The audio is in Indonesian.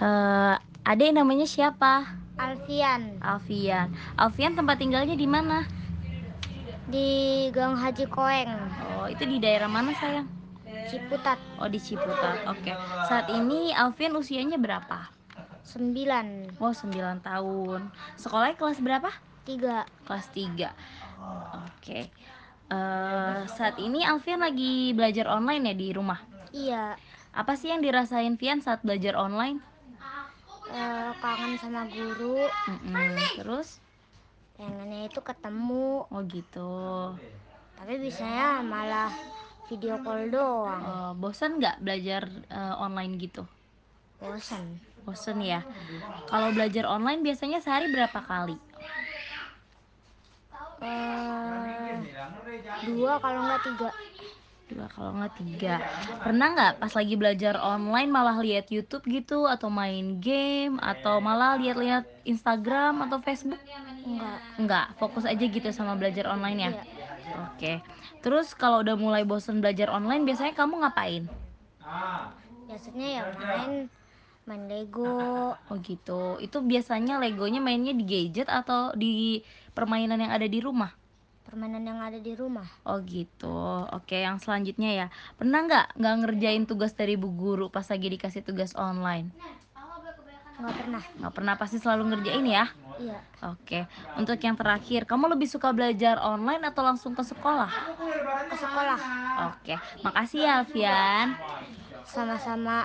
Eh, adek namanya siapa? Alfian Alfian. Alfian tempat tinggalnya di mana? di Gang Haji Koeng, Oh, itu di daerah mana sayang? Ciputat Oh, di Ciputat. Oke. Saat ini Alfian usianya berapa? 9 Oh, 9 tahun. Sekolahnya kelas berapa? 3 Kelas 3. Oke. Eh, saat ini Alfian lagi belajar online ya di rumah. Iya Apa sih yang dirasain Fian saat belajar online? Eh, kangen sama guru Mm-mm. Terus? pengennya itu ketemu Oh gitu. tapi bisanya malah video call doang Eh, bosan nggak belajar eh, online gitu? bosan Bosen ya. Kalau belajar online biasanya sehari berapa kali? Eh, dua kalau nggak tiga kalau nggak tiga. Pernah nggak pas lagi belajar online malah lihat YouTube gitu atau main game atau malah lihat-lihat Instagram atau Facebook? enggak Nggak, fokus aja gitu sama belajar online ya. Iya. Oke. Terus kalau udah mulai bosen belajar online biasanya kamu ngapain? biasanya ya main main Lego Oh gitu. Itu biasanya Legonya mainnya di gadget atau di permainan yang ada di rumah? Permainan yang ada di rumah Oh gitu. Oke, yang selanjutnya ya. Pernah nggak nggak ngerjain tugas dari bu guru pas lagi dikasih tugas online? nggak pernah Nggak pernah pasti selalu ngerjain ya. iya Oke. Untuk yang terakhir, kamu lebih suka belajar online atau langsung ke sekolah? ke sekolah Oke. Makasih ya, Alfian. sama-sama